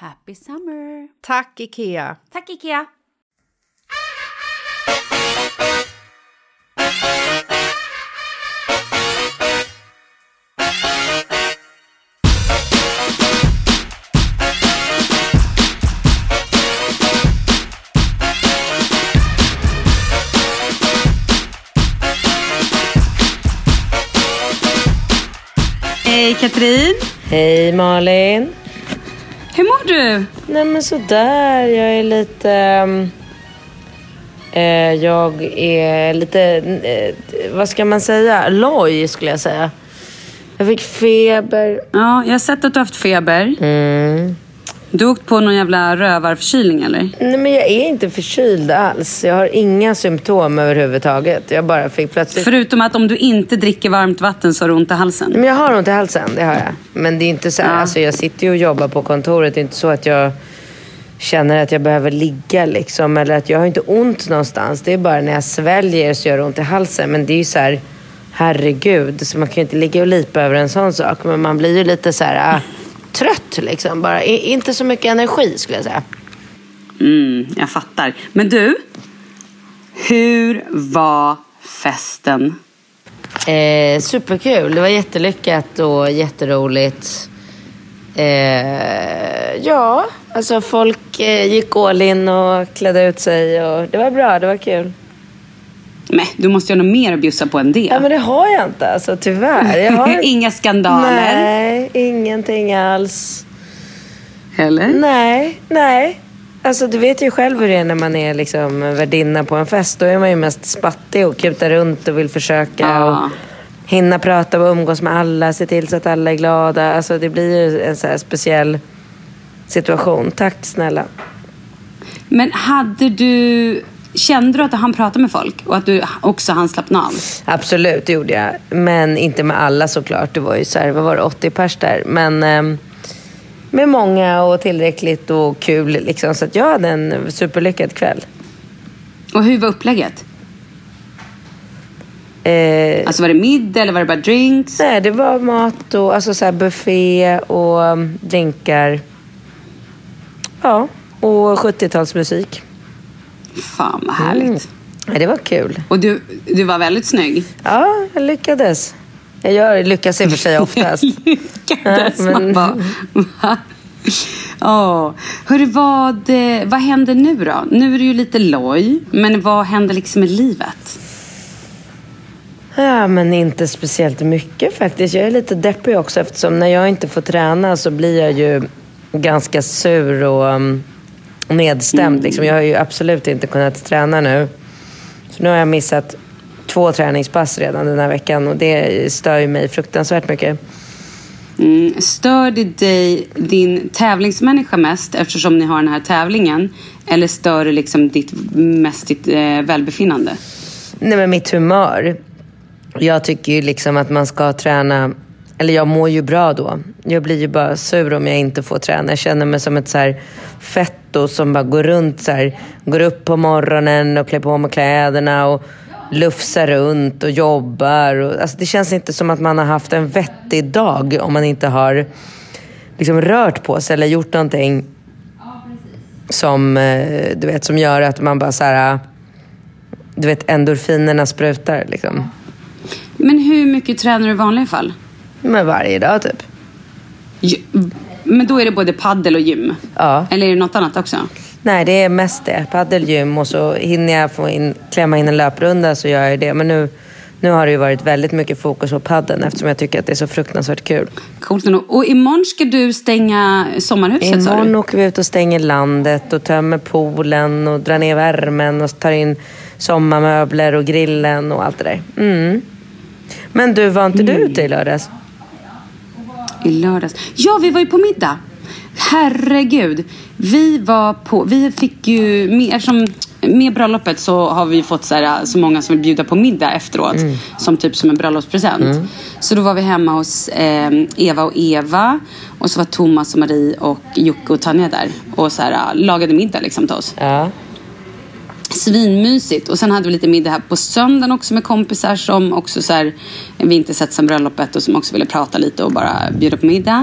Happy summer! Tack, Ikea! Tack Ikea! Hej Katrin! Hej Malin! Hur mår du? Nej men sådär, jag är lite... ehm, eh, jag är lite, eh, vad ska man säga, loj skulle jag säga. Jag fick feber. Ja, jag har sett att du har haft feber. Du har åkt på någon jävla rövarförkylning eller? Nej men jag är inte förkyld alls. Jag har inga symptom överhuvudtaget. Jag bara fick plötsligt... Förutom att om du inte dricker varmt vatten så har du ont i halsen. Men jag har ont i halsen, det har jag. Men det är inte så Ja. alltså jag sitter ju och jobbar på kontoret. Det är inte så att jag känner att jag behöver ligga liksom. Eller att jag har inte ont någonstans. Det är bara när jag sväljer så gör det ont i halsen. Men det är ju så här, herregud. Så man kan ju inte ligga och lipa över en sån sak. Men man blir ju lite så här ah, trött liksom. Bara inte så mycket energi skulle jag säga. Mm, jag fattar. Men du, hur var festen? Eh, superkul. Det var jättelyckat och jätteroligt. Eh, ja, alltså folk eh, gick all in och klädde ut sig och det var bra, det var kul. Nej, du måste ju ha något mer att bjussa på än det. Ja, men det har jag inte alltså, tyvärr. Jag har... Inga skandaler. Nej, ingenting alls. Eller? Nej, nej. Alltså du vet ju själv hur det är när man är liksom värdinna på en fest. Då är man ju mest spattig och kutar runt och vill försöka. Ja. Och hinna prata och umgås med alla, se till så att alla är glada. Alltså det blir ju en så här speciell situation. Tack snälla. Men hade du... Kände du att han pratade med folk och att du också hann slappna av? Absolut, det gjorde jag. Men inte med alla såklart. Det var ju så här, vad var det, 80 pers där. Men eh, med många och tillräckligt och kul. Liksom. Så att jag hade en superlyckad kväll. Och hur var upplägget? Eh, Alltså var det middag eller var det bara drinks? nej, det var mat och alltså, så här, buffé och um, drinkar. Ja, och 70-talsmusik. Fan vad härligt. Nej, det var kul. Och du, du var väldigt snygg. Ja, jag lyckades. Jag gör, lyckas i och för sig oftast. Lyckades. Ja, men- Man bara? Ja. Hörru, vad, vad händer nu då? Nu är du ju lite loj, men vad händer liksom i livet? Ja, men inte speciellt mycket faktiskt. Jag är lite deppig också eftersom när jag inte får träna så blir jag ju ganska sur och um, nedstämd. Liksom. Jag har ju absolut inte kunnat träna nu. Så nu har jag missat två träningspass redan den här veckan och det stör ju mig fruktansvärt mycket. Mm. Stör det dig din tävlingsmänniska mest eftersom ni har den här tävlingen? Eller stör det liksom ditt, mest ditt eh, välbefinnande? Nej, men mitt humör. Jag tycker ju liksom att man ska träna, eller jag mår ju bra då. Jag blir ju bara sur om jag inte får träna. Jag känner mig som ett så här fetto som bara går runt så här, går upp på morgonen och klär på mig kläderna och lufsar runt och jobbar. Och, alltså det känns inte som att man har haft en vettig dag om man inte har liksom rört på sig eller gjort någonting som, eh, du vet, som gör att man bara så här, du vet, endorfinerna sprutar liksom. Men hur mycket tränar du i vanliga fall? Men varje dag typ. Men då är det både paddel och gym? Ja. Eller är det något annat också? Nej, det är mest det. Paddelgym och så hinner jag få in, klämma in en löprunda så gör jag det. Men nu, nu har det ju varit väldigt mycket fokus på paddeln eftersom jag tycker att det är så fruktansvärt kul. Coolt ändå. Och imorgon ska du stänga sommarhuset sa Imorgon du? åker vi ut och stänger landet och tömmer poolen och drar ner värmen och tar in sommarmöbler och grillen och allt det där. Mm. Men du, var inte du ute i lördags? I lördags. Ja, vi var ju på middag. Herregud. Vi var på... Vi fick ju... med- Eftersom med bröllopet så har vi fått så, här, så många som vill bjuda på middag efteråt. Som typ som en bröllopspresent. Så då var vi hemma hos eh, Eva och Eva. Och så var Thomas och Marie och Jocke och Tanja där. Och så här, lagade middag liksom till oss. Ja. Svinmysigt. Och sen hade vi lite middag här på söndagen också med kompisar som också så här, vi inte sett sen bröllopet och som också ville prata lite och bara bjuda på middag.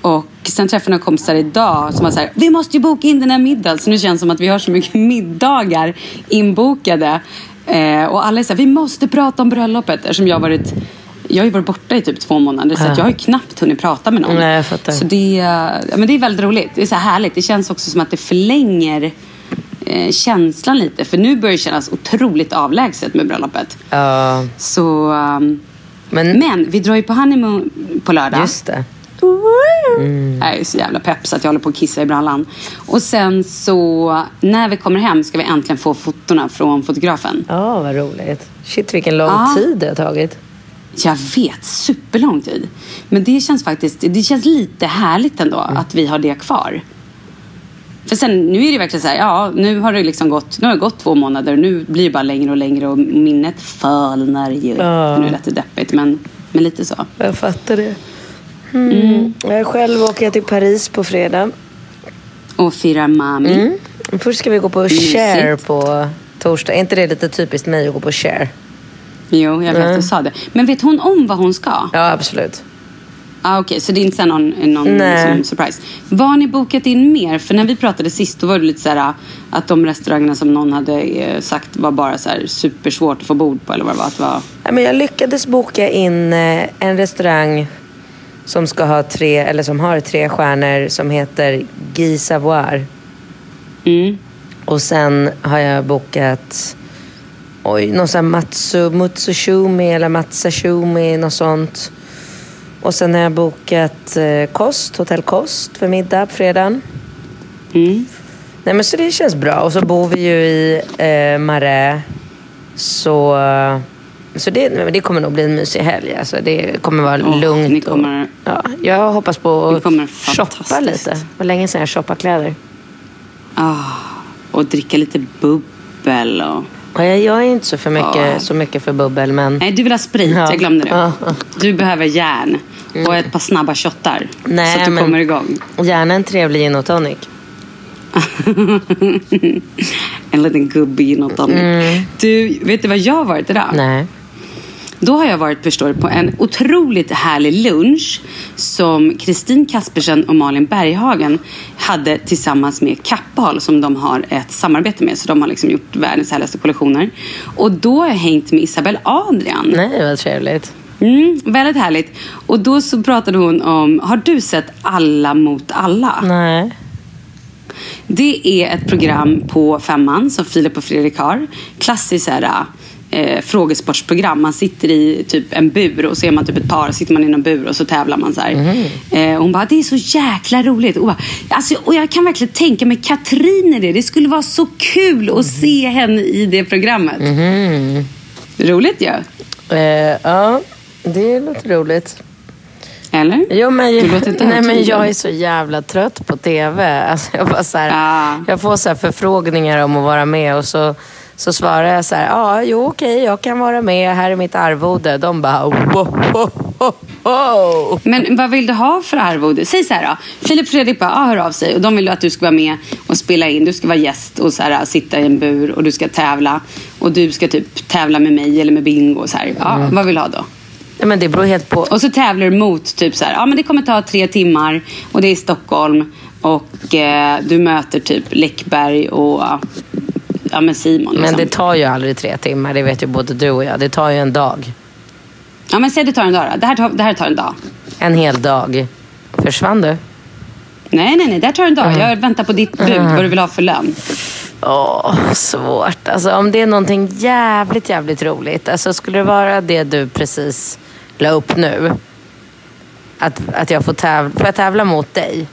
Och sen träffade jag några kompisar idag som var så här, vi måste ju boka in den här middagen. Så nu känns det som att vi har så mycket middagar inbokade. Eh, och alla är så här, vi måste prata om bröllopet. Eftersom jag varit jag har ju varit borta i typ två månader så att jag har ju knappt hunnit prata med någon. Nej. Så det, ja, men det är väldigt roligt. Det är så här härligt. Det känns också som att det förlänger eh, känslan lite. För nu börjar det kännas otroligt avlägset med bröllopet. Ja, Så, um, men, men vi drar ju på honeymoon på lördag. just det. Jag är så jävla pepp så att jag håller på att kissa i brallan. Och sen så, när vi kommer hem ska vi äntligen få fotona från fotografen. Ja, vad roligt. Shit, vilken lång Ja. tid det har tagit. Jag vet, superlång tid. Men det känns faktiskt, det känns lite härligt ändå att vi har det kvar. För sen, nu är det verkligen så här, ja, nu har det liksom gått, nu har det gått två månader och nu blir det bara längre och längre och minnet falnar ju. Ja. Nu lät det deppigt, men, men lite så. Jag fattar det. Mm. Jag själv åker jag till Paris på fredag. Och firar mami. Mm. Först ska vi gå på Mysigt. Share på torsdag. Är inte det lite typiskt mig att gå på Share? Jo, jag vet, Mm. du sa det. Men vet hon om vad hon ska? Ja, absolut. Ah, Okej, så det är inte så någon, någon liksom, surprise. Vad har ni bokat in mer? För när vi pratade sist då var det lite så här att de restaurangerna som någon hade eh, sagt var bara så här supersvårt att få bord på eller vad det var. Att var... Ja, men jag lyckades boka in eh, en restaurang som ska ha tre, eller som har tre stjärnor som heter Guy Savoir. Mm. Och sen har jag bokat oj, någon sån här Matsu, Mutsushumi eller Matsashumi, något sånt. Och sen har jag bokat eh, kost, hotell Kost för middag på fredagen. Mm. Nej men så det känns bra. Och så bor vi ju i eh, Marais. Så, så det, det kommer nog bli en mysig helg. Alltså det kommer vara Åh, lugnt. ni kommer- och, ja, jag hoppas på att shoppa lite. Det var länge sedan jag shoppade kläder. Ah, och dricka lite bubbel och... Och jag, är inte så, för mycket, Ja. så mycket för bubbel men... Nej, du vill ha sprit. Ja. Jag glömde det. Ja. Du behöver järn och ett par snabba shottar. Nej, så att du men- kommer igång. Gärna en trevlig gin och tonic. en liten gubbe i något annat. Du, vet du vad jag har varit idag? Nej. Då har jag varit förstår på en otroligt härlig lunch som Kristin Kaspersen och Malin Berghagen hade tillsammans med Kappahl som de har ett samarbete med. Så de har liksom gjort världens härligaste kollektioner. Och då har jag hängt med Isabel Adrian. Nej, vad trevligt. Mm, väldigt härligt. Och då så pratade hon om, har du sett Alla mot alla? Nej. Det är ett program på femman som Filip och Fredrik har. Klassiskt så här, eh, frågesportsprogram. Man sitter i typ en bur och så är man typ ett par. Sitter man i någon bur och så tävlar man så här. Eh, hon bara, det är så jäkla roligt. Och, bara, alltså, och jag kan verkligen tänka mig Katrin i det. Det skulle vara så kul att se henne i det programmet. Roligt ju. Ja. Eh, ja, det låter roligt. Eller? Jo, men, nej, men jag är så jävla trött på tv. Alltså, jag, bara så här, Ah. jag får så förfrågningar om att vara med och så, så svarar jag så här, ja, jo okej, jag kan vara med, här är mitt arvode. De bara, wow, wow, wow, wow. Men vad vill du ha för arvode? Säg så här då. Filip och Fredrik bara, ah, hör av sig och de vill att du ska vara med och spela in. Du ska vara gäst och så här, sitta i en bur och du ska tävla. Och du ska typ tävla med mig eller med Bingo. Och så här. Ja, Vad vill du ha då? Nej, men det beror helt på. Och så tävlar du mot typ så här, ja men det kommer ta tre timmar och det är i Stockholm. Och eh, du möter typ Läckberg och ja, men Simon. Liksom. Men det tar ju aldrig tre timmar, det vet ju både du och jag. Det tar ju en dag. Ja men säg det tar en dag då. Det här tar, det här tar en dag. En hel dag. Försvann du? Nej, nej, nej. Det här tar en dag. Jag väntar på ditt bud. Vad du vill ha för lön. Åh, svårt. Alltså, om det är någonting jävligt, jävligt roligt. Alltså, skulle det vara det du precis la upp nu? Att, att jag får tävla, får jag tävla mot dig?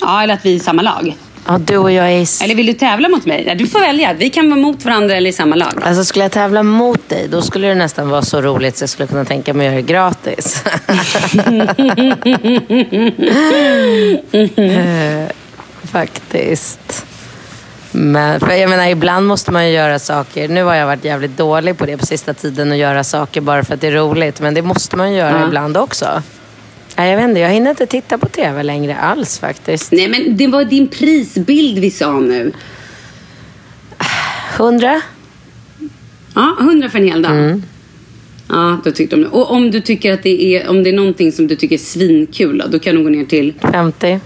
Ja, eller att vi är i samma lag. Ja, du och jag är Eller vill du tävla mot mig? Du får välja. Vi kan vara mot varandra eller i samma lag. Alltså skulle jag tävla mot dig, då skulle det nästan vara så roligt så jag skulle kunna tänka mig att göra det gratis. Faktiskt. Men, för jag menar, ibland måste man ju göra saker. Nu har jag varit jävligt dålig på det på sista tiden, att göra saker bara för att det är roligt. Men det måste man ju göra Ja. ibland också. Nej, jag vet inte, jag hinner inte titta på tv längre alls faktiskt. Nej, men det var din prisbild vi sa nu. Hundra? Ja, 100 för en hel dag. Ja, då tyckte de. Och om du tycker att det är, om det är någonting som du tycker är svinkul då, kan du gå ner till, 50?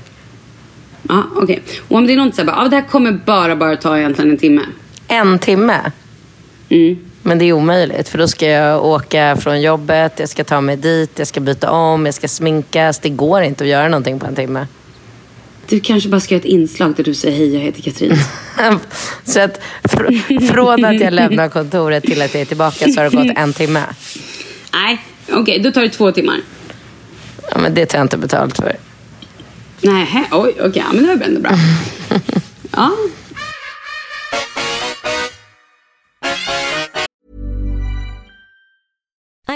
ja okej. Och om det är något så här, bara, ja det här kommer bara, bara ta egentligen en timme. En timme? Mm. Men det är omöjligt för då ska jag åka från jobbet, jag ska ta mig dit, jag ska byta om, jag ska sminkas. Det går inte att göra någonting på en timme. Du kanske bara ska göra ett inslag där du säger hej, jag heter Katrin. Så att fr- från att jag lämnar kontoret till att jag är tillbaka så har det gått en timme. Nej, okej, då tar det två timmar. Ja, men det tar jag inte betalt för. Nej, oj, okej, ja, men det var ändå bra. Ja,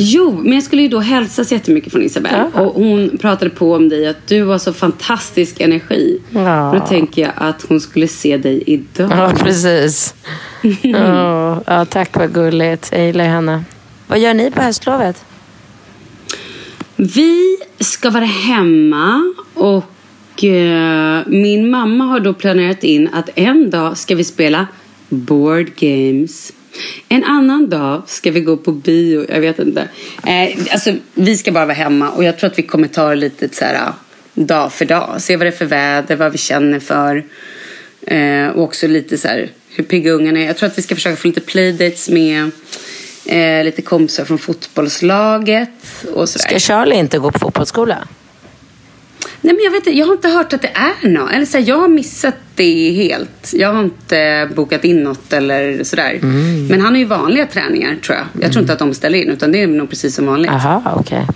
Jo, men jag skulle ju då hälsa så jättemycket från Isabelle. Och hon pratade på om dig, att du har så fantastisk energi. Ja. Då tänker jag att hon skulle se dig idag. Ja, precis. Ja, ja, tack vad gulligt. Jag gillar henne. Vad gör ni på höstlovet? Vi ska vara hemma och eh, min mamma har då planerat in att en dag ska vi spela board games. En annan dag ska vi gå på bio, jag vet inte. Eh, alltså, vi ska bara vara hemma och jag tror att vi kommer ta det lite så här, ah, dag för dag. Se vad det är för väder, vad vi känner för. Eh, och också lite så här, hur pigga ungarna är. Jag tror att vi ska försöka få lite playdates med eh, lite kompisar från fotbollslaget och sådär. Ska Charlie inte gå på fotbollsskola? Nej men jag vet inte, jag har inte hört att det är något. Eller så här, jag har missat det helt. Jag har inte bokat in något eller sådär. Men han har ju vanliga träningar tror jag. Jag tror inte att de ställer in utan det är nog precis som vanligt. Aha, okej.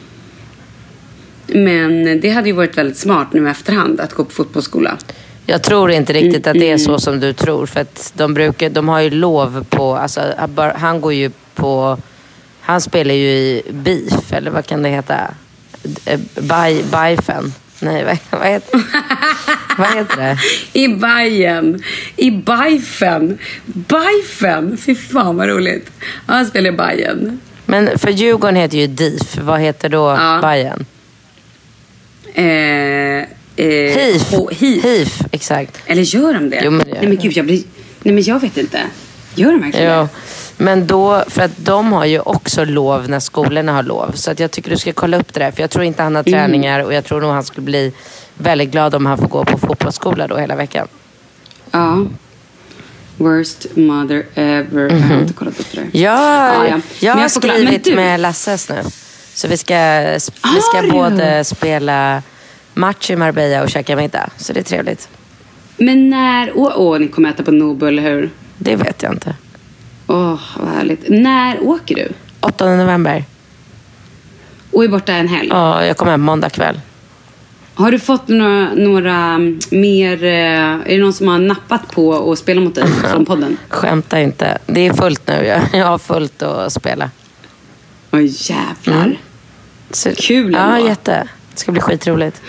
Men det hade ju varit väldigt smart nu i efterhand att gå på fotbollsskola. Jag tror inte riktigt att det är så som du tror. För att de, brukar, de har ju lov på... Alltså, han går ju på... Han spelar ju i BIF, eller vad kan det heta? Eh, Bajfen. Nej, vad, vad, heter, vad heter det? I Bajen, I Bajfen. Bajfen! Fy fan vad roligt. Ja, han spelar i Bajen. Men för Djurgården heter ju DIF. Vad heter då Ja. Bajen? Eh, eh, HIF. HIF. HIF, exakt. Eller gör de det? Jo, men det gör Nej men gud, jag blir... Nej men jag vet inte. Gör de verkligen Ja. det? Men då, för att de har ju också lov när skolorna har lov. Så att jag tycker du ska kolla upp det där. För jag tror inte han har träningar och jag tror nog han skulle bli väldigt glad om han får gå på fotbollsskola då hela veckan. Ja. Worst mother ever. Jag har inte kollat upp det där. Ja, ja. jag har skrivit du- med Lasses nu. Så vi ska, vi ska både spela match i Marbella och käka middag. Så det är trevligt. Men när... Åh, åh, ni kommer äta på Nobu, eller hur? Det vet jag inte. Åh, vad härligt. När åker du? 8 november. Och är borta en helg? Ja, jag kommer hem måndag kväll. Har du fått några, några mm, mer... eh, Är det någon som har nappat på att spela mot dig från podden? Skämta inte. Det är fullt nu. Jag, jag har fullt att spela. Oj, jävlar. Så, Kul Ja, ändå. jätte. Det ska bli skitroligt.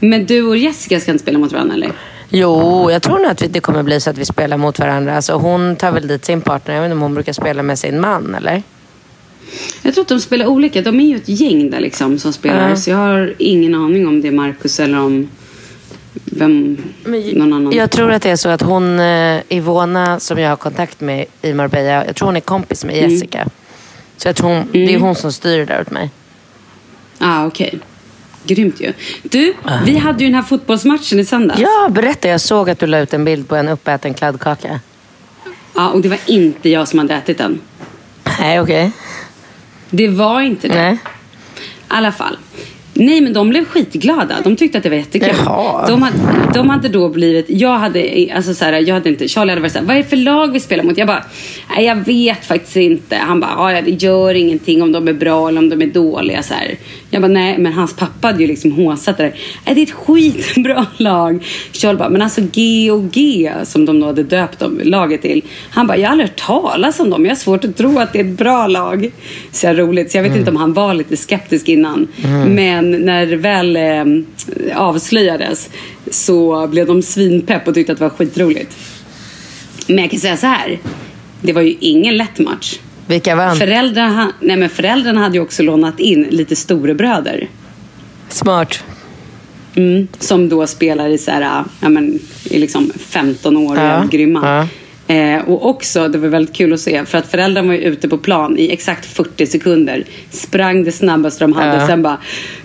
Men du och Jessica ska inte spela mot varandra, eller? Jo, jag tror nog att vi- det kommer bli så att vi spelar mot varandra. Alltså, hon tar väl dit sin partner. Jag vet inte om hon brukar spela med sin man, eller? Jag tror att de spelar olika. De är ju ett gäng där liksom som spelar. Ja. Så jag har ingen aning om det är Marcus eller om vem, någon annan. Jag tror att det är så att hon, eh, Ivona, som jag har kontakt med i Marbella, jag tror hon är kompis med Mm. Jessica. Så jag tror hon, det är hon som styr det där åt mig. ah, okej. Grymt ju. Du, vi hade ju den här fotbollsmatchen i söndags. Ja, berätta. Jag såg att du la ut en bild på en uppäten kladdkaka. Ja, och det var inte jag som hade ätit den. Nej, okej. Det var inte det. Nej. I alla fall. Nej, men de blev skitglada. De tyckte att det var jättekul. Jaha. De hade, de hade då blivit... Jag hade, alltså så här, jag hade inte... Charlie hade varit så här, vad är det för lag vi spelar mot? Jag bara, nej jag vet faktiskt inte. Han bara, ja det gör ingenting om de är bra eller om de är dåliga. Så här. Jag bara, nej men hans pappa hade ju liksom håsat det där. Nej, det är ett skitbra lag. Charlie bara, men alltså G och G som de då hade döpt dem, laget till. Han bara, jag har aldrig hört talas om dem. Jag har svårt att tro att det är ett bra lag. Så här roligt. Så jag vet inte om han var lite skeptisk innan. Men när det väl eh, avslöjades så blev de svinpepp och tyckte att det var skitroligt. Men jag kan säga så här. Det var ju ingen lätt match. Vilka vann? Föräldrarna, nej men föräldrarna hade ju också lånat in lite storebröder. Smart. Mm, som då spelar i så här, ja men, i liksom 15 år och Ja, grymma. ja. Eh, och också, det var väldigt kul att se, för att föräldrarna var ju ute på plan i exakt 40 sekunder. Sprang det snabbaste de hade, Ja. sen bara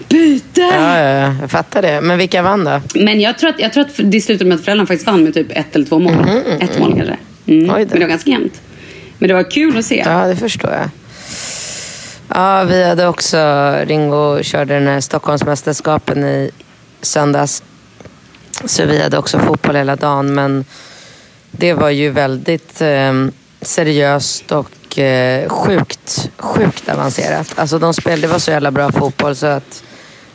byte! Ja, ja, ja, jag fattar det. Men vilka vann då? Men jag tror, att, jag tror att det slutade med att föräldrarna faktiskt vann med typ ett eller två mål. Ett mål kanske. Mm. Men det var ganska jämnt. Men det var kul att se. Ja, det förstår jag. Ja, vi hade också, Ringo körde den här Stockholmsmästerskapen i söndags. Så vi hade också fotboll hela dagen. Men det var ju väldigt eh, seriöst och eh, sjukt, sjukt avancerat. Alltså de spelade, det var så jävla bra fotboll så att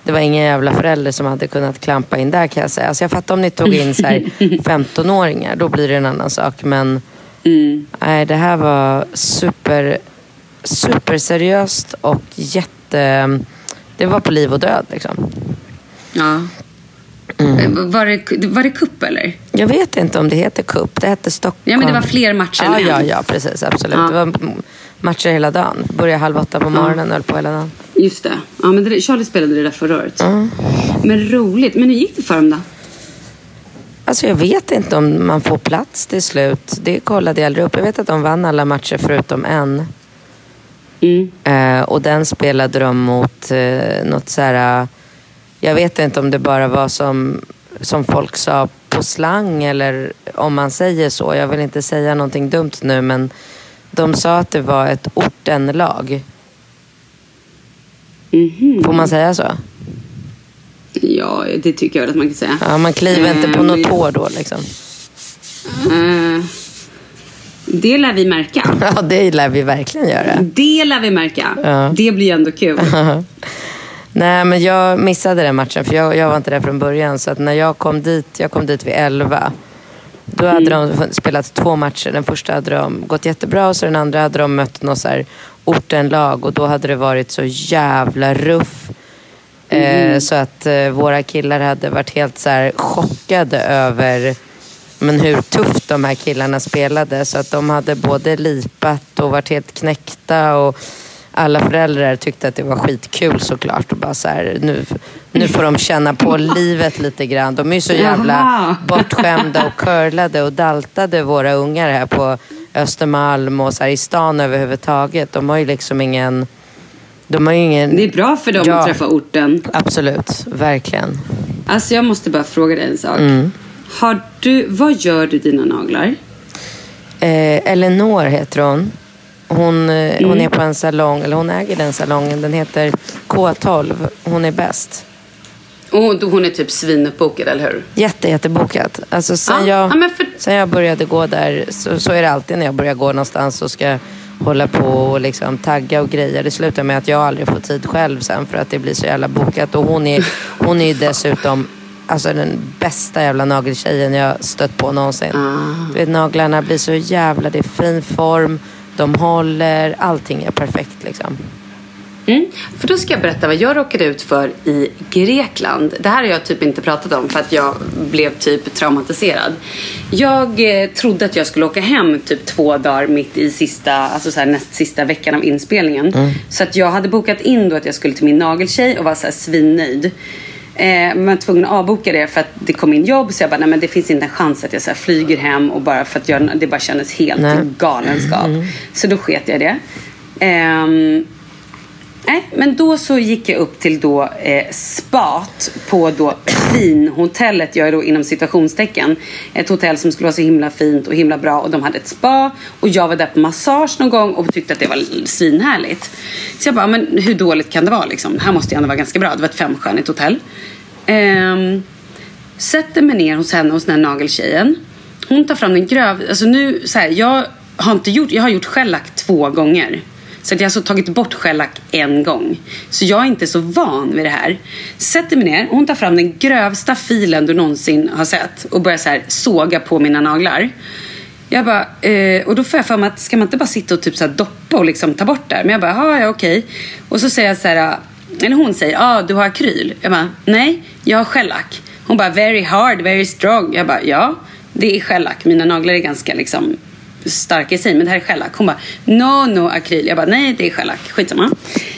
det var ingen jävla förälder som hade kunnat klampa in där kan jag säga. Alltså jag fattar om ni tog in så här 15-åringar, då blir det en annan sak. Men nej, det här var super, superseriöst och jätte... Det var på liv och död liksom. Ja. Eh, Var, det, var det kupp eller? Jag vet inte om det heter cup. Det hette Stockholm. Ja, men det var fler matcher Ja, än ja, ja, precis. Absolut. Ja. Det var matcher hela dagen. Började halv åtta på morgonen och höll på hela dagen. Just det. Ja, men det, Charlie spelade det där förra året. Men roligt. Men hur gick det för dem då? Alltså jag vet inte om man får plats till slut. Det kollade jag aldrig upp. Jag vet att de vann alla matcher förutom en. Mm. Eh, och den spelade de mot eh, något så här... eh, Jag vet inte om det bara var som, som folk sa på slang eller om man säger så. Jag vill inte säga någonting dumt nu men de sa att det var ett ortenlag. Mhm. Får man säga så? Ja, det tycker jag att man kan säga. Ja, man kliver inte på Eh, något men- tår då liksom. Eh, det lär vi märka. Ja, det lär vi verkligen göra. Det lär vi märka. Ja. Det blir ändå kul. Nej, men jag missade den matchen för jag, jag var inte där från början. Så att när jag kom dit, jag kom dit vid 11. Då hade de spelat två matcher. Den första hade de gått jättebra och så den andra hade de mött något så här ortenlag och då hade det varit så jävla ruff. Eh, så att eh, våra killar hade varit helt så här chockade över men hur tufft de här killarna spelade. Så att de hade både lipat och varit helt knäckta. Och alla föräldrar tyckte att det var skitkul såklart. Och bara så här, nu, nu får de känna på livet lite grann. De är ju så jävla bortskämda och curlade och daltade våra ungar här på Östermalm och så här i stan överhuvudtaget. De har ju liksom ingen... De har ingen... Det är bra för dem Ja. att träffa orten. Absolut, verkligen. Alltså jag måste bara fråga dig en sak. Mm. Har du, vad gör du dina naglar? Eh, Eleanor heter hon. Hon, eh, Mm. hon är på en salong, eller hon äger den salongen. Den heter K12. Hon är bäst. Och hon, hon är typ svinuppbokad, eller hur? Jätte, jättebokat. Alltså sen, Ja, jag, ja, men för- sen jag började gå där, så, så är det alltid när jag börjar gå någonstans och ska hålla på och liksom tagga och grejer. Det slutar med att jag aldrig får tid själv sen för att det blir så jävla bokat. Och hon är, hon är dessutom alltså, den bästa jävla nageltjejen jag stött på någonsin. Ah. Du vet, naglarna blir så jävla, det är fin form, de håller, allting är perfekt liksom. Mm. För då ska jag berätta vad jag råkade ut för i Grekland. Det här har jag typ inte pratat om för att jag blev typ traumatiserad. Jag eh, trodde att jag skulle åka hem typ två dagar mitt i sista, alltså så här, näst sista veckan av inspelningen. Så att jag hade bokat in då att jag skulle till min nageltjej och var så här svinnöjd. Eh, men jag var tvungen att avboka det för att det kom in jobb så jag bara, nej men det finns inte en chans att jag så flyger hem och bara för att jag, det bara kändes helt Nej. galenskap. Så då sket jag det. Ehm, Nej, men då så gick jag upp till då eh, spat på då finhotellet, jag är då inom situationstecken. Ett hotell som skulle vara så himla fint och himla bra och de hade ett spa och jag var där på massage någon gång och tyckte att det var svinhärligt. Så jag bara, men hur dåligt kan det vara liksom? Det här måste ju ändå vara ganska bra. Det var ett femstjärnigt hotell. Ehm, sätter mig ner hos henne, hos den här nageltjejen. Hon tar fram den gröv... Alltså nu, så här, jag har inte gjort... Jag har gjort shellack två gånger. Så att jag har alltså tagit bort shellack en gång. Så jag är inte så van vid det här. Sätter mig ner, hon tar fram den grövsta filen du någonsin har sett och börjar så här såga på mina naglar. Jag bara, eh, och då får jag för mig att ska man inte bara sitta och typ så här doppa och liksom ta bort det? Men jag bara, "Ja, ja okej. Och så säger jag så här, eller hon säger, ja ah, du har akryl. Jag bara, nej jag har shellack. Hon bara, very hard, very strong. Jag bara, ja det är shellack. Mina naglar är ganska liksom starka i sig, men det här är shellack. Hon bara, no, no, akryl. Jag bara, nej, det är shellack. Skitsamma.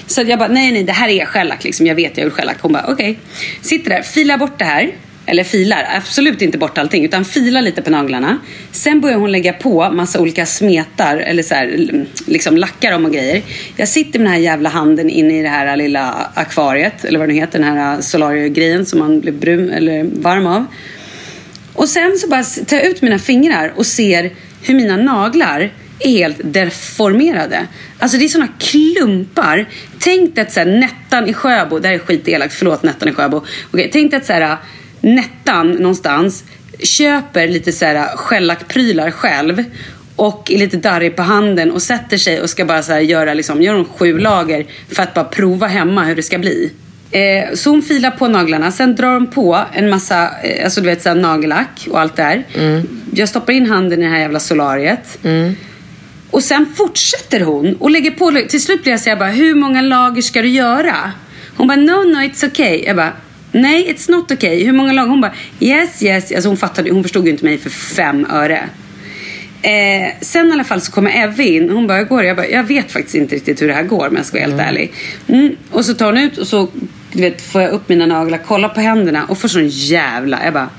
Så jag bara, nej, nej, det här är shellack. Liksom. Jag vet, jag har gjort shellack. Hon bara, okej. Sitter där, filar bort det här. eller filar, absolut inte bort allting, utan filar lite på naglarna. Sen börjar hon lägga på massa olika smetar, eller så här, liksom lackar om och grejer. Jag sitter med den här jävla handen inne i det här lilla akvariet, eller vad det nu heter, den här äh, solariegrejen som man blir brun eller varm av. Och sen så bara tar jag ut mina fingrar och ser hur mina naglar är helt deformerade. Alltså det är såna klumpar. Tänk dig att så här, Nettan i Sjöbo, det här är skitelakt, förlåt Nettan i Sjöbo. Okej, tänk dig att så här, Nettan någonstans köper lite så här själv och är lite darrig på handen och sätter sig och ska bara så här göra liksom, gör sju lager för att bara prova hemma hur det ska bli. Eh, så hon filar på naglarna, sen drar hon på en massa eh, alltså du vet, så här, nagellack och allt där. Mm. Jag stoppar in handen i det här jävla solariet. Mm. Och sen fortsätter hon och lägger på. Till slut blir jag så bara, hur många lager ska du göra? Hon bara, no, no, it's okay. Jag bara, nej, it's not okay. Hur många lager? Hon bara, yes, yes. Alltså hon, fattade, hon förstod ju inte mig för fem öre. Eh, sen i alla fall så kommer Evie in. Hon bara, går? Jag bara, jag vet faktiskt inte riktigt hur det här går om jag ska vara helt mm. ärlig. Mm. Och så tar hon ut och så du vet, får jag upp mina naglar, kollar på händerna och får sån jävla... Jag bara,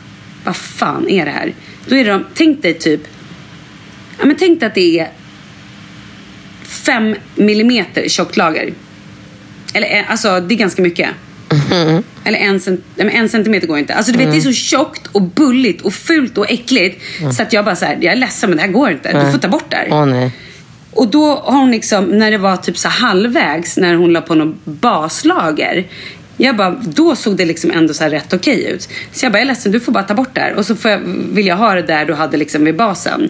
vad fan är det här? Då är de, tänk dig typ... Ja men tänk dig att det är fem millimeter tjockt lager. Eller eh, alltså, det är ganska mycket. Mm. Eller en, cent en centimeter går inte. Alltså du vet det är så tjockt och bulligt och fult och äckligt. Mm. Så att jag bara så här, jag är ledsen men det här går inte. Du får ta bort det här. Oh, nej. Och då har hon liksom, när det var typ så halvvägs, när hon la på något baslager. Jag bara, då såg det liksom ändå så rätt okej ut. Så jag bara, jag är ledsen, du får bara ta bort det här. Och så jag, vill jag ha det där du hade liksom vid basen.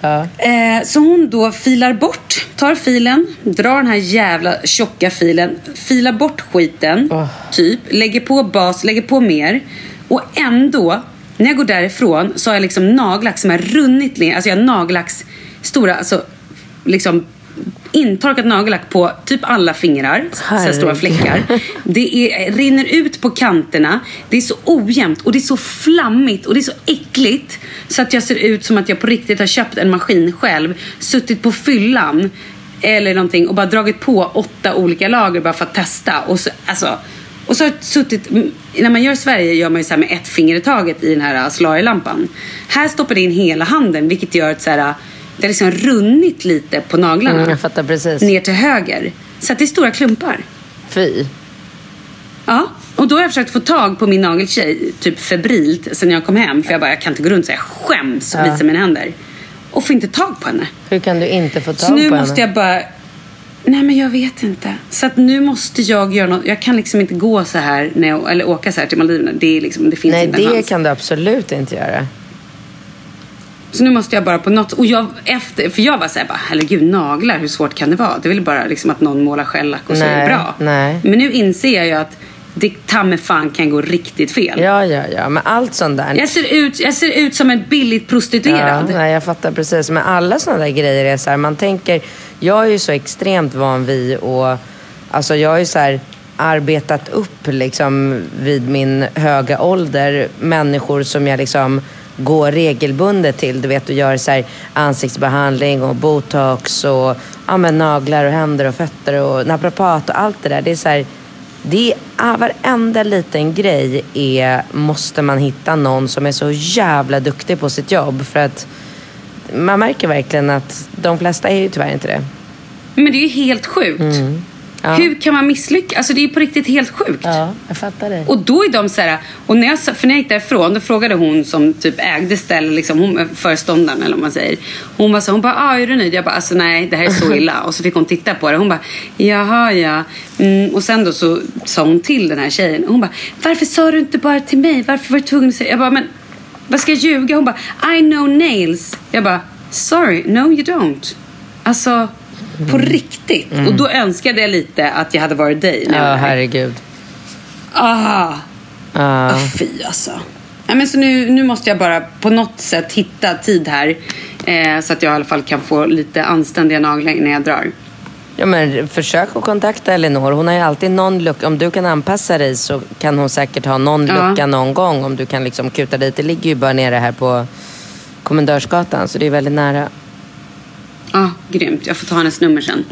Ja. Eh, så hon då filar bort, tar filen, drar den här jävla tjocka filen, filar bort skiten, oh. typ, lägger på bas, lägger på mer. Och ändå, när jag går därifrån så har jag liksom nagellack som har runnit ner, alltså jag har nagellacks stora, alltså liksom intorkat nagellack på typ alla fingrar. Så stora fläckar. Det är, rinner ut på kanterna. Det är så ojämnt och det är så flammigt och det är så äckligt. Så att jag ser ut som att jag på riktigt har köpt en maskin själv. Suttit på fyllan eller någonting och bara dragit på åtta olika lager bara för att testa. Och så, alltså, och så har jag suttit, när man gör Sverige gör man ju så med ett finger i taget i den här slarilampan. Här stoppar det in hela handen vilket gör att så här, det har liksom runnit lite på naglarna. Mm, jag fattar precis. Ner till höger. Så att det är stora klumpar. Fy. Ja, och då har jag försökt få tag på min nageltjej typ febrilt sen jag kom hem. För jag bara, jag kan inte gå runt så jag skäms och ja. visa mina händer. Och får inte tag på henne. Hur kan du inte få tag på henne? Så nu måste jag bara Nej men jag vet inte. Så att nu måste jag göra något. Jag kan liksom inte gå så här när jag, eller åka så här till Maldiverna. Det, liksom, det finns Nej, inte en det kan du absolut inte göra. Så nu måste jag bara på något... Och jag, efter, för jag var såhär, bara, herregud naglar, hur svårt kan det vara? Det väl bara liksom att någon målar skällack och så nej, är det bra. Nej. Men nu inser jag ju att det ta med fan kan gå riktigt fel. Ja, ja, ja. Men allt sånt där. Jag ser ut, jag ser ut som en billigt prostituerad. Ja, nej, jag fattar precis. Men alla sådana där grejer är så här, man tänker... Jag är ju så extremt van vid och... Alltså jag är ju så här arbetat upp liksom vid min höga ålder människor som jag liksom går regelbundet till. Du vet, du gör så ansiktsbehandling och botox och ja, men naglar och händer och fötter och naprapat och allt det där. Det är så här, det är, varenda liten grej är, måste man hitta någon som är så jävla duktig på sitt jobb. För att man märker verkligen att de flesta är ju tyvärr inte det. Men det är ju helt sjukt. Mm. Ja. Hur kan man misslyckas? Alltså det är på riktigt helt sjukt. Ja, jag fattar det. Och då är de så här, och när jag, för när jag gick därifrån då frågade hon som typ ägde stället, liksom, hon, föreståndaren eller vad man säger. Hon var så hon bara, ah, är du nöjd? Jag bara, alltså nej det här är så illa. och så fick hon titta på det. Hon bara, jaha ja. Mm, och sen då så sa hon till den här tjejen. Hon bara, varför sa du inte bara till mig? Varför var du tvungen att säga? Jag bara, men vad ska jag ljuga? Hon bara, I know nails. Jag bara, sorry, no you don't. Alltså på mm. riktigt. Mm. Och då önskade jag lite att jag hade varit dig. Ja, herregud. Ah. Ah. Oh, fy alltså. Ja, men så nu, nu måste jag bara på något sätt hitta tid här. Eh, så att jag i alla fall kan få lite anständiga naglar när jag drar. Ja, men försök att kontakta Elinor. Hon har ju alltid någon lucka. Om du kan anpassa dig så kan hon säkert ha någon ja. lucka någon gång. Om du kan liksom kuta dit. Det ligger ju bara nere här på Kommendörsgatan. Så det är väldigt nära. Ja, ah, grymt. Jag får ta hennes nummer sen.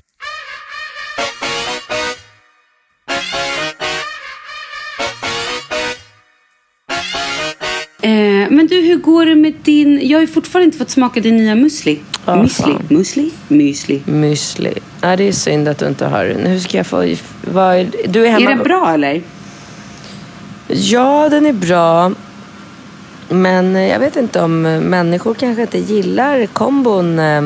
Men du, hur går det med din... Jag har ju fortfarande inte fått smaka din nya musli. Ja, müsli. fan. Musli? Müsli. Müsli. Ja, det är synd att du inte har den. Hur ska jag få... Vad. Du är hemma... Är den bra eller? Ja, den är bra. Men jag vet inte om eh, människor kanske inte gillar kombon eh,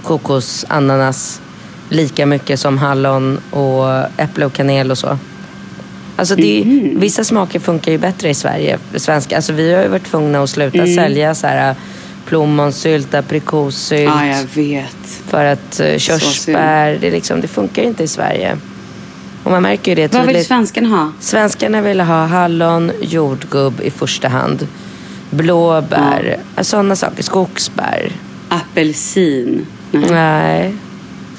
kokos, ananas lika mycket som hallon och äpple och kanel och så. Alltså det, Mhm. Vissa smaker funkar ju bättre i Sverige. Svenska. Alltså vi har ju varit tvungna att sluta Mm. sälja så här plommonsylt, aprikossylt. Ja, jag vet. För att uh, körsbär, det, liksom, det funkar inte i Sverige. Och man märker ju det Vad vill tydligt. svenskarna ha? Svenskarna vill ha hallon, jordgubb i första hand. Blåbär, sådana saker. Skogsbär. Apelsin. Nej. Nej.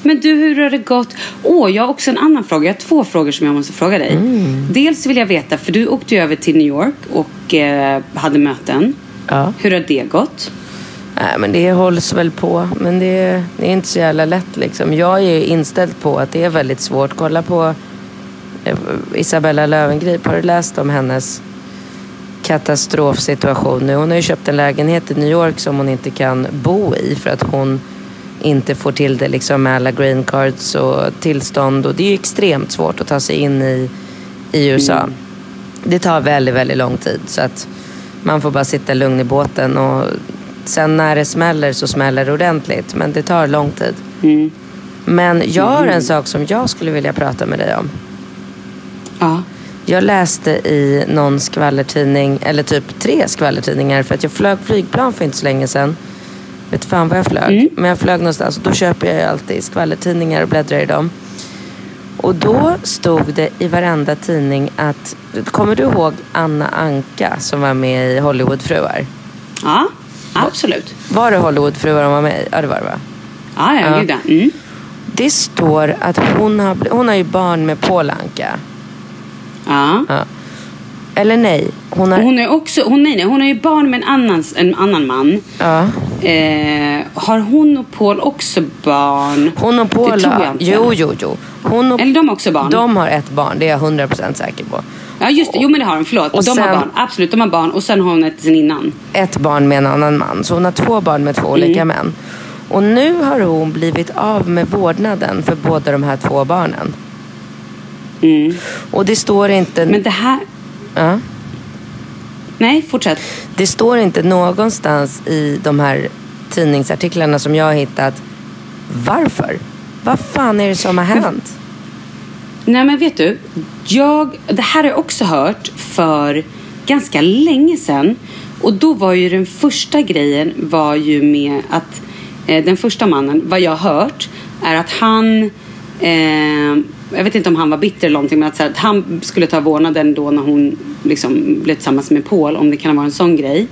Men du, hur har det gått? Åh, jag har också en annan fråga. Jag har två frågor som jag måste fråga dig. Mm. Dels vill jag veta, för du åkte ju över till New York och eh, hade möten. Ja. Hur har det gått? Nej, men det hålls väl på. Men det, det är inte så jävla lätt liksom. Jag är inställd på att det är väldigt svårt. Kolla på eh, Isabella Löwengrip. Har du läst om hennes katastrofsituation nu? Hon har ju köpt en lägenhet i New York som hon inte kan bo i för att hon inte får till det liksom med alla green cards och tillstånd. Och det är ju extremt svårt att ta sig in i, i USA. Det tar väldigt, väldigt lång tid. Så att man får bara sitta lugn i båten. Och sen när det smäller så smäller det ordentligt. Men det tar lång tid. Mm. Men jag har en sak som jag skulle vilja prata med dig om. Ja. Jag läste i någon skvallertidning, eller typ tre skvallertidningar för att jag flög flygplan för inte så länge sedan. Vet fan vad jag flög. Men jag flög någonstans och då köper jag ju alltid skvallertidningar och bläddrar i dem. Och då stod det i varenda tidning att, kommer du ihåg Anna Anka som var med i Hollywoodfruar? Ja, absolut. Var det Hollywoodfruar hon var med i? Ja det var det va? Ja, ja, gud ja. Mm. Det står att hon har, hon har ju barn med Paul Anka. Ja. Ja. Eller nej, hon har... Hon är också, hon, nej, nej, hon har ju barn med en annan, en annan man. Ja. Eh, har hon och Paul också barn? Hon och Paul Det tror jag har... inte. Jo, jo, jo. Hon och... Eller de har också barn? De har ett barn, det är jag 100% säker på. Ja just det, jo men det har de, förlåt. Och de har sen- barn, absolut de har barn. Och sen har hon ett sen innan. Ett barn med en annan man. Så hon har två barn med två Mm. olika män. Och nu har hon blivit av med vårdnaden för båda de här två barnen. Och det står inte... Mm. Men det här... Ja. Nej, fortsätt. Det står inte någonstans i de här tidningsartiklarna som jag har hittat varför. Vad fan är det som har hänt? Nej men vet du, jag, det här har jag också hört för ganska länge sedan. Och då var ju den första grejen var ju med att eh, den första mannen, vad jag har hört, är att han eh, jag vet inte om han var bitter eller någonting men att, så här, att han skulle ta vårdnaden då när hon liksom blev tillsammans med Paul, om det kan vara en sån grej.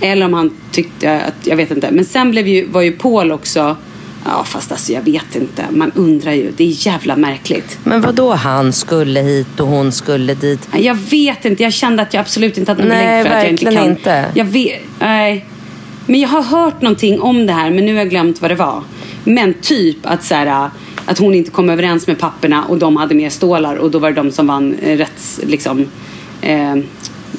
Eller om han tyckte att, jag vet inte. Men sen blev ju, var ju Paul också, ja fast alltså jag vet inte. Man undrar ju, det är jävla märkligt. Men vad då han skulle hit och hon skulle dit? Jag vet inte, jag kände att jag absolut inte hade någon Nej, belägg för att jag inte verkligen kan. inte. Jag vet, nej. Men jag har hört någonting om det här men nu har jag glömt vad det var. Men typ att så här, att hon inte kom överens med papperna och de hade mer stålar och då var det de som vann eh, rätts, liksom, eh,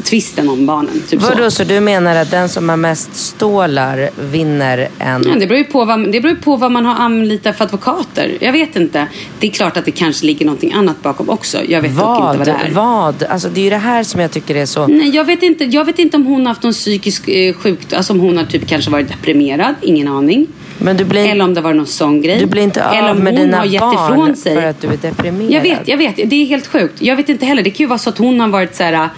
tvisten om barnen. Typ så. Vadå, så du menar att den som har mest stålar vinner en... Ja, det beror ju på vad, det beror på vad man har anlitat för advokater. Jag vet inte. Det är klart att det kanske ligger någonting annat bakom också. Jag vet dock inte Vad? vad det är. Vad? Alltså det är ju det här som jag tycker är så... Nej, jag vet inte. Jag vet inte om hon har haft någon psykisk eh, sjukdom. Alltså om hon har typ kanske varit deprimerad. Ingen aning. Men du blir, Eller om det var någon sån grej. du blir inte Eller av om med hon dina har gett barn ifrån sig. för att du är deprimerad. Jag vet, jag vet. Det är helt sjukt. Jag vet inte heller. Det kan ju vara så att hon har varit så här.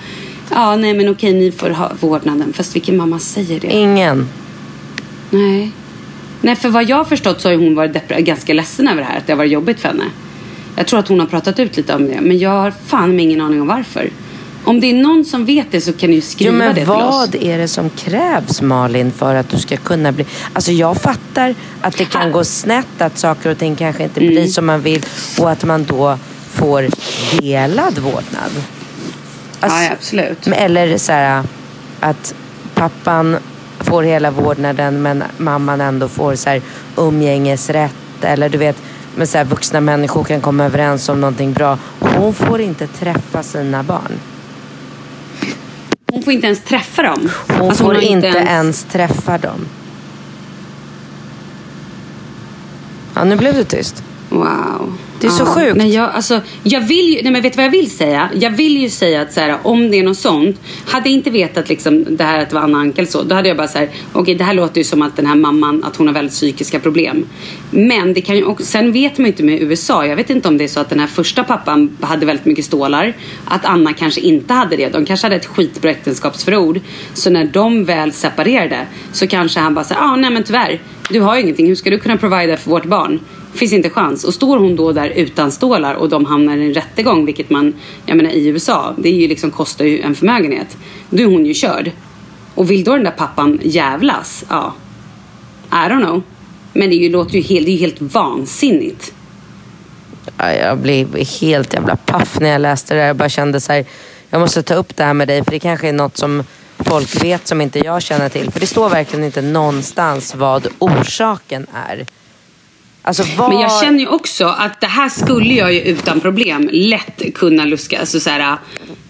Ja, nej men okej, ni får ha vårdnaden. Fast vilken mamma säger det? Ingen. Nej. Nej, för vad jag har förstått så har hon varit ganska ledsen över det här. Att det har varit jobbigt för henne. Jag tror att hon har pratat ut lite om det. Men jag har fan med ingen aning om varför. Om det är någon som vet det så kan ni ju skriva Jo, men det till oss. vad är det som krävs Malin för att du ska kunna bli... Alltså jag fattar att det kan gå snett, att saker och ting kanske inte blir Mm. som man vill och att man då får delad vårdnad. Alltså, ja, absolut. Eller så här att pappan får hela vårdnaden men mamman ändå får så här umgängesrätt. Eller du vet, men så här, vuxna människor kan komma överens om någonting bra. Hon får inte träffa sina barn. Hon får inte ens träffa dem. Hon Alltså, får har inte ens... träffa dem. Ja, nu blev det tyst. Wow. Det är så sjukt. Nej, jag, alltså, jag vill ju, nej men vet du vad jag vill säga? Jag vill ju säga att så här, om det är något sånt. Hade jag inte vetat liksom, det här att det var Anna Ankel så. Då hade jag bara så här, okej det här låter ju som att den här mamman, att hon har väldigt psykiska problem. Men det kan ju också, sen vet man ju inte med USA. Jag vet inte om det är så att den här första pappan hade väldigt mycket stålar. Att Anna kanske inte hade det. De kanske hade ett skitbra äktenskapsförord. Så när de väl separerade så kanske han bara säger, ah, nej men tyvärr. Du har ju ingenting. Hur ska du kunna provida för vårt barn? Finns inte chans. Och står hon då där utan stålar och de hamnar i en rättegång, vilket man, jag menar i USA, det är ju liksom, kostar ju en förmögenhet. Då är hon ju körd. Och vill då den där pappan jävlas? Ja. I don't know. Men det är ju, låter ju helt, det är ju helt vansinnigt. Jag blev helt jävla paff när jag läste det där. Jag bara kände så här, jag måste ta upp det här med dig för det kanske är något som folk vet som inte jag känner till. För det står verkligen inte någonstans vad orsaken är. Alltså vad... Men jag känner ju också att det här skulle jag ju utan problem lätt kunna luska. Alltså så här,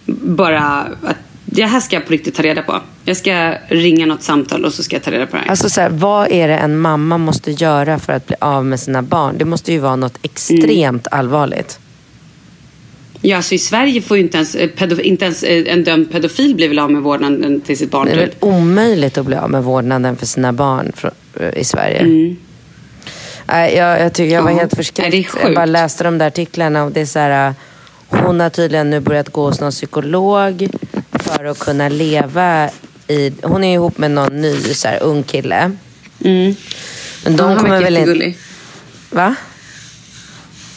bara att det här ska jag på riktigt ta reda på. Jag ska ringa något samtal och så ska jag ta reda på det här. Alltså så här, vad är det en mamma måste göra för att bli av med sina barn? Det måste ju vara något extremt allvarligt. Ja, alltså i Sverige får ju inte ens, eh, inte ens eh, en dömd pedofil bli väl av med vårdnaden till sitt barn. Det är väl omöjligt att bli av med vårdnaden för sina barn fr- i Sverige. Mm. Nej, jag, jag tycker jag var helt förskräckt. jag bara läste de där artiklarna och det är så här... äh, Hon har tydligen nu börjat gå hos någon psykolog för att kunna leva i... Hon är ihop med någon ny så här, ung kille. Mm. Men de han verkar jättegullig. Va?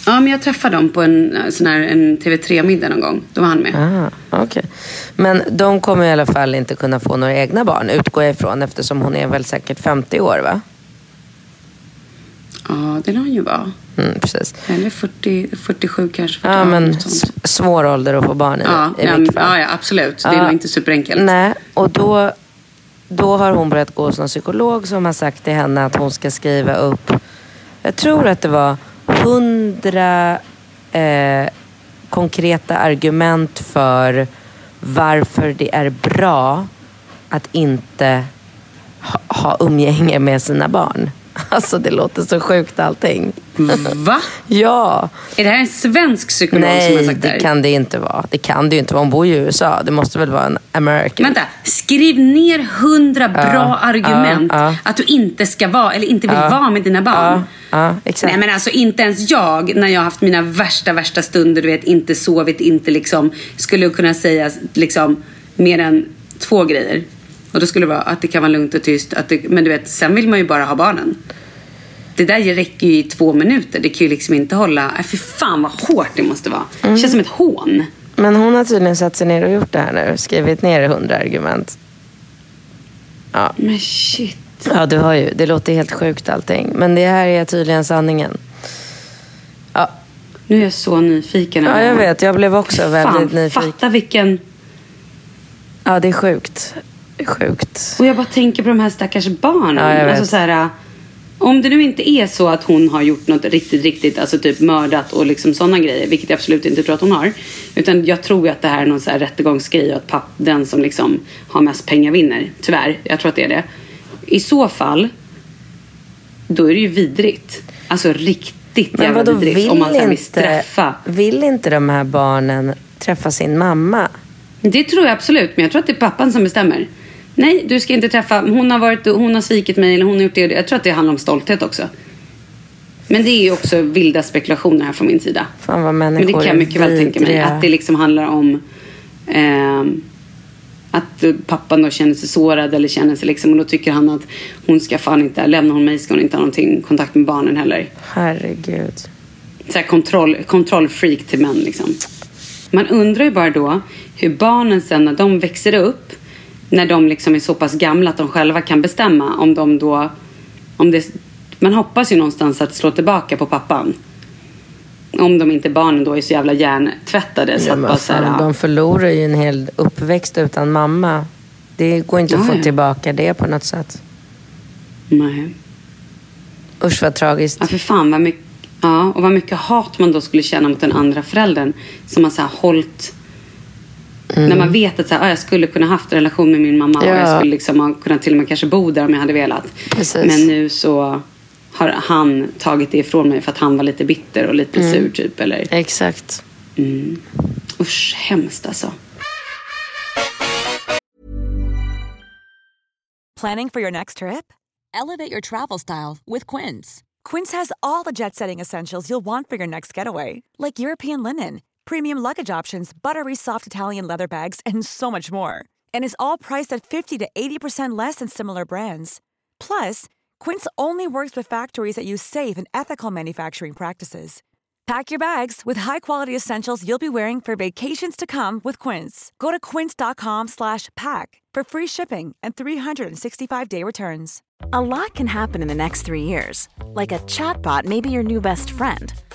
Ja, men jag träffade dem på en eh, sån här en TV3-middag någon gång. Då var han med. Ah, okej. Men de kommer i alla fall inte kunna få några egna barn, utgår jag ifrån, eftersom hon är väl säkert 50 år, va? Ja, det lär han ju vara. Mm, precis. Eller 40, 47 kanske. 48, Ja, men svår ålder att få barn i, Ja, i ja, ja, ja, absolut. Det är Ja. nog inte superenkelt. Nej, och då, då har hon börjat gå hos någon psykolog som har sagt till henne att hon ska skriva upp, jag tror att det var hundra eh, konkreta argument för varför det är bra att inte ha, ha umgänge med sina barn. Alltså det låter så sjukt allting. Va? Ja. Är det här en svensk psykolog som har Nej, sagt det det här? kan det inte vara. Det kan det ju inte vara. Hon bor ju i USA. Det måste väl vara en American. Vänta, skriv ner hundra bra argument ja, ja. att du inte ska vara, eller inte vill vara med dina barn. Nej men alltså inte ens jag, när jag har haft mina värsta, värsta stunder, du vet, inte sovit, inte liksom, skulle kunna säga liksom mer än två grejer. Och då skulle det vara att det kan vara lugnt och tyst, att det, men du vet, sen vill man ju bara ha barnen. Det där räcker ju i två minuter. Det kan ju liksom inte hålla... Äh, för fan vad hårt det måste vara. Mm. Det känns som ett hån. Men hon har tydligen satt sig ner och gjort det här nu. Skrivit ner hundra argument. Ja. Men shit. ja, du har ju. Det låter helt sjukt allting. Men det här är tydligen sanningen. Ja, Nu är jag så nyfiken. ja jag vet. Jag blev också väldigt Fan, nyfiken. fatta vilken... Ja, det är sjukt. Det är sjukt. Och jag bara tänker på de här stackars barnen. Ja, jag vet. Alltså så här, om det nu inte är så att hon har gjort något riktigt, riktigt, alltså typ mördat och liksom sådana grejer, vilket jag absolut inte tror att hon har. Utan jag tror ju att det här är någon så här rättegångsgrej och att papp, den som liksom har mest pengar vinner. Tyvärr, jag tror att det är det. I så fall, då är det ju vidrigt. Alltså riktigt Men jävla vadå, vidrigt. vill om man sen vill inte, straffa. vill inte de här barnen träffa sin mamma? Det tror jag absolut, men jag tror att det är pappan som bestämmer. Nej, du ska inte träffa, hon har, varit, hon har svikit mig eller hon har gjort det. Jag tror att det handlar om stolthet också. Men det är ju också vilda spekulationer här från min sida. Fan vad Men människor det kan jag mycket väl tänka mig. Att det liksom handlar om ehm, att eh, pappan då känner sig sårad eller känner sig liksom och då tycker han att hon ska fan inte, lämnar hon mig ska hon inte ha någonting kontakt med barnen heller. Herregud. Så här kontroll, kontrollfreak till män liksom. Man undrar ju bara då hur barnen sen när de växer upp, när de liksom är så pass gamla att de själva kan bestämma om de då, om det, man hoppas ju någonstans att slå tillbaka på pappan. Om de inte barnen då är så jävla hjärntvättade så Ja, bara så här, de förlorar ju en hel uppväxt utan mamma. Det går inte att Ja, få ja. tillbaka det på något sätt. nej. Usch vad tragiskt. Ja, för fan vad mycket, ja, och vad mycket hat man då skulle känna mot den andra föräldern som har så här hållit När man vet att så här, ah, jag skulle kunna haft en relation med min mamma och Ja. jag skulle liksom ha kunnat till och med kanske bo där om jag hade velat. Precis. Men nu så har han tagit det ifrån mig för att han var lite bitter och lite Mm. sur typ. Eller, Exakt. mm. Usch, hemskt alltså. Planning for your next trip? Elevate your travel style with Quince. Quince has all the jet setting essentials you'll want for your next getaway, like European linen, premium luggage options, buttery soft Italian leather bags, and so much more. And is all priced at 50 to 80% less than similar brands. Plus, Quince only works with factories that use safe and ethical manufacturing practices. Pack your bags with high-quality essentials you'll be wearing for vacations to come with Quince. Go to quince.com slash pack for free shipping and 365-day returns. A lot can happen in the next three years. Like a chatbot may be your new best friend.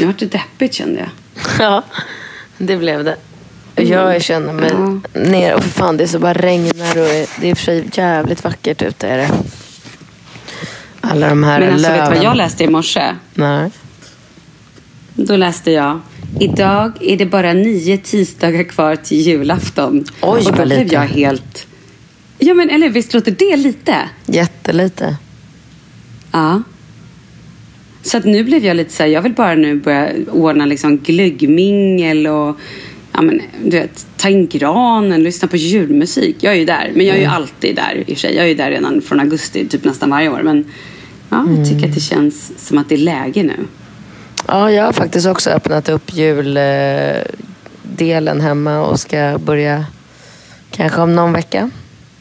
Nu vart det deppigt kände jag. Ja, det blev det. Jag känner mig ner och för fan det är så bara regnar och det är i och för sig jävligt vackert ute är det. Alla de här Men alltså vet löven. du vad jag läste i morse? Nej. Då läste jag Idag är det bara nio tisdagar kvar till julafton. Oj, och då blev jag helt... Ja men eller visst låter det lite? Jättelite. Ja. Så att nu blev jag lite så här, jag vill bara nu börja ordna liksom glöggmingel och ja, men, du vet, ta in granen, lyssna på julmusik. Jag är ju där, men jag är ju alltid där i och för sig. Jag är ju där redan från augusti, typ nästan varje år. Men ja, jag tycker att det känns som att det är läge nu. Ja, jag har faktiskt också öppnat upp juldelen hemma och ska börja kanske om någon vecka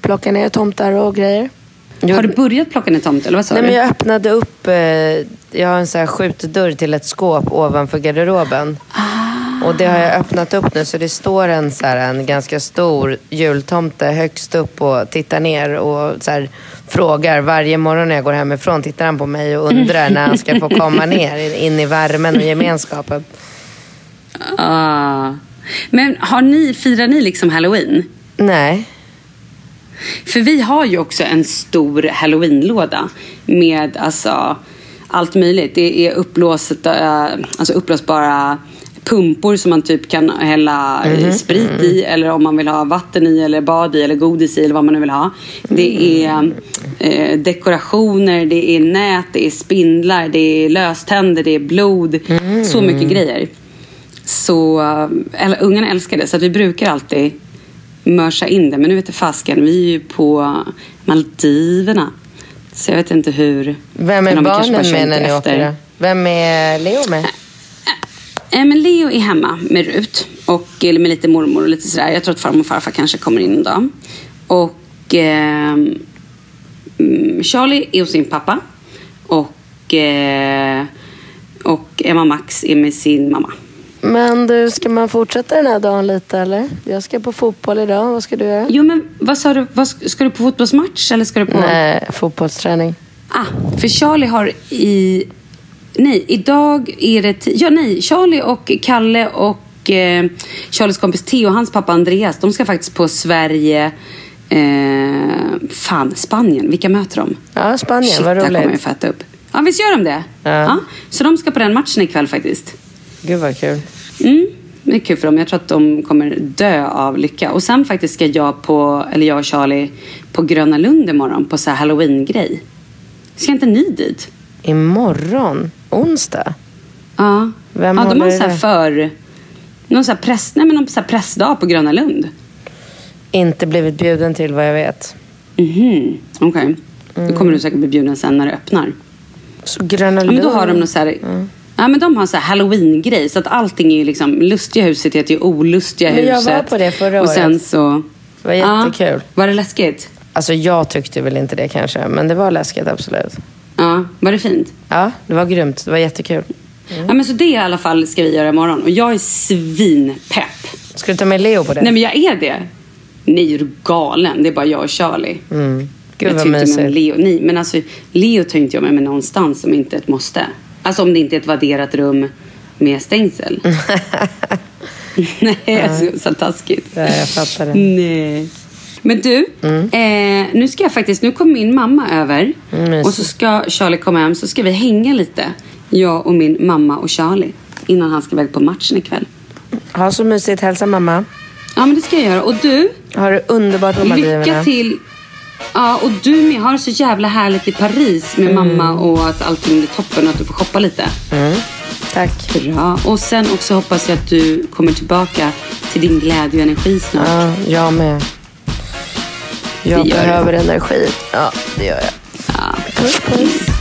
plocka ner tomtar och grejer. Har du börjat plocka ner tomt eller vad sa Nej, du? men jag öppnade upp, eh, jag har en så här skjutdörr till ett skåp ovanför garderoben. Och det har jag öppnat upp nu så det står en, så här, en ganska stor jultomte högst upp och tittar ner och så här, frågar varje morgon när jag går hemifrån. Tittar han på mig och undrar när han ska få komma ner in i värmen och gemenskapen. Ah. Men har ni, firar ni liksom halloween? Nej. För vi har ju också en stor halloweenlåda med alltså allt möjligt. Det är uppblåset, eh, alltså uppblåsbara pumpor som man typ kan hälla eh, sprit i eller om man vill ha vatten i eller bad i eller godis i eller vad man nu vill ha. Det är eh, dekorationer, det är nät, det är spindlar, det är löständer, det är blod. Så mycket grejer. Så eh, eller, ungarna älskar det så att vi brukar alltid mörsa in det. Men nu vet jag fasken, vi är ju på Maldiverna. Så jag vet inte hur... Vem är barnen med när ni efter. åker då? Vem är Leo med? Eh, men Leo är hemma med Rut. Och, eller med lite mormor och lite sådär. Jag tror att farmor och farfar kanske kommer in en dag. Och mm, Charlie är hos sin pappa. Och, och Emma Max är med sin mamma. Men du, ska man fortsätta den här dagen lite eller? Jag ska på fotboll idag. Vad ska du göra? Jo men vad sa du? Vad, ska du på fotbollsmatch eller ska du på... Nej, fotbollsträning. Ah, för Charlie har i... Nej, idag är det... Ja, nej. Charlie och Kalle och eh, Charlies kompis Theo och hans pappa Andreas, de ska faktiskt på Sverige... Eh, fan, Spanien. Vilka möter de? Ja, Spanien. Shit, vad där kommer jag roligt. äta upp. Ja, visst gör de det? Ja. Så de ska på den matchen ikväll faktiskt. Gud vad kul. Mm, det är kul för dem. Jag tror att de kommer dö av lycka. Och sen faktiskt ska jag på, eller jag och Charlie, på Gröna Lund imorgon på så här halloween-grej. Ska inte ni dit? Imorgon? Onsdag? Ja. Vem ja, de har så här för... Någon så här press, nej, men någon så här pressdag på Gröna Lund. Inte blivit bjuden till vad jag vet. Mhm, okej. Då kommer du säkert bli bjuden sen när det öppnar. Så Gröna Ja, Lund. men då har de någon så här... Ja, men de har så här halloween-grej. Så att allting är ju liksom... Lustiga huset heter ju olustiga Men jag huset. var på det förra Och sen året. så... Det var jättekul. Ja, var det läskigt? Alltså jag tyckte väl inte det kanske, men det var läskigt absolut. Ja, var det fint? Ja, det var grymt. Det var jättekul. Ja, men så det i alla fall ska vi göra imorgon. Och jag är svinpepp. Ska du ta med Leo på det? Nej, men jag är det. Nej, är du galen? Det är bara jag och Charlie. Mm. Gud jag vad mysigt. Leo. Nej, men alltså Leo tar inte jag med mig någonstans om inte ett måste. Alltså om det inte är ett vadderat rum med stängsel. Nej, alltså, så taskigt. Ja, jag fattar det. Nej. Men du, eh, nu ska jag faktiskt, nu kommer min mamma över. Mm, och så ska Charlie komma hem, så ska vi hänga lite. Jag och min mamma och Charlie. Innan han ska iväg på matchen ikväll. Ha så mysigt. Hälsa mamma. Ja, men det ska jag göra. Och du, Ha det underbart Maldiverna. lycka till. Ja, och du med. Har så jävla härligt i Paris med mamma och att allting blir toppen och att du får shoppa lite. Mm. Tack. Bra. Och sen också hoppas jag att du kommer tillbaka till din glädje och energi snart. Ja, jag med. Jag behöver energi. Ja, det gör jag. Ja. Puss, puss.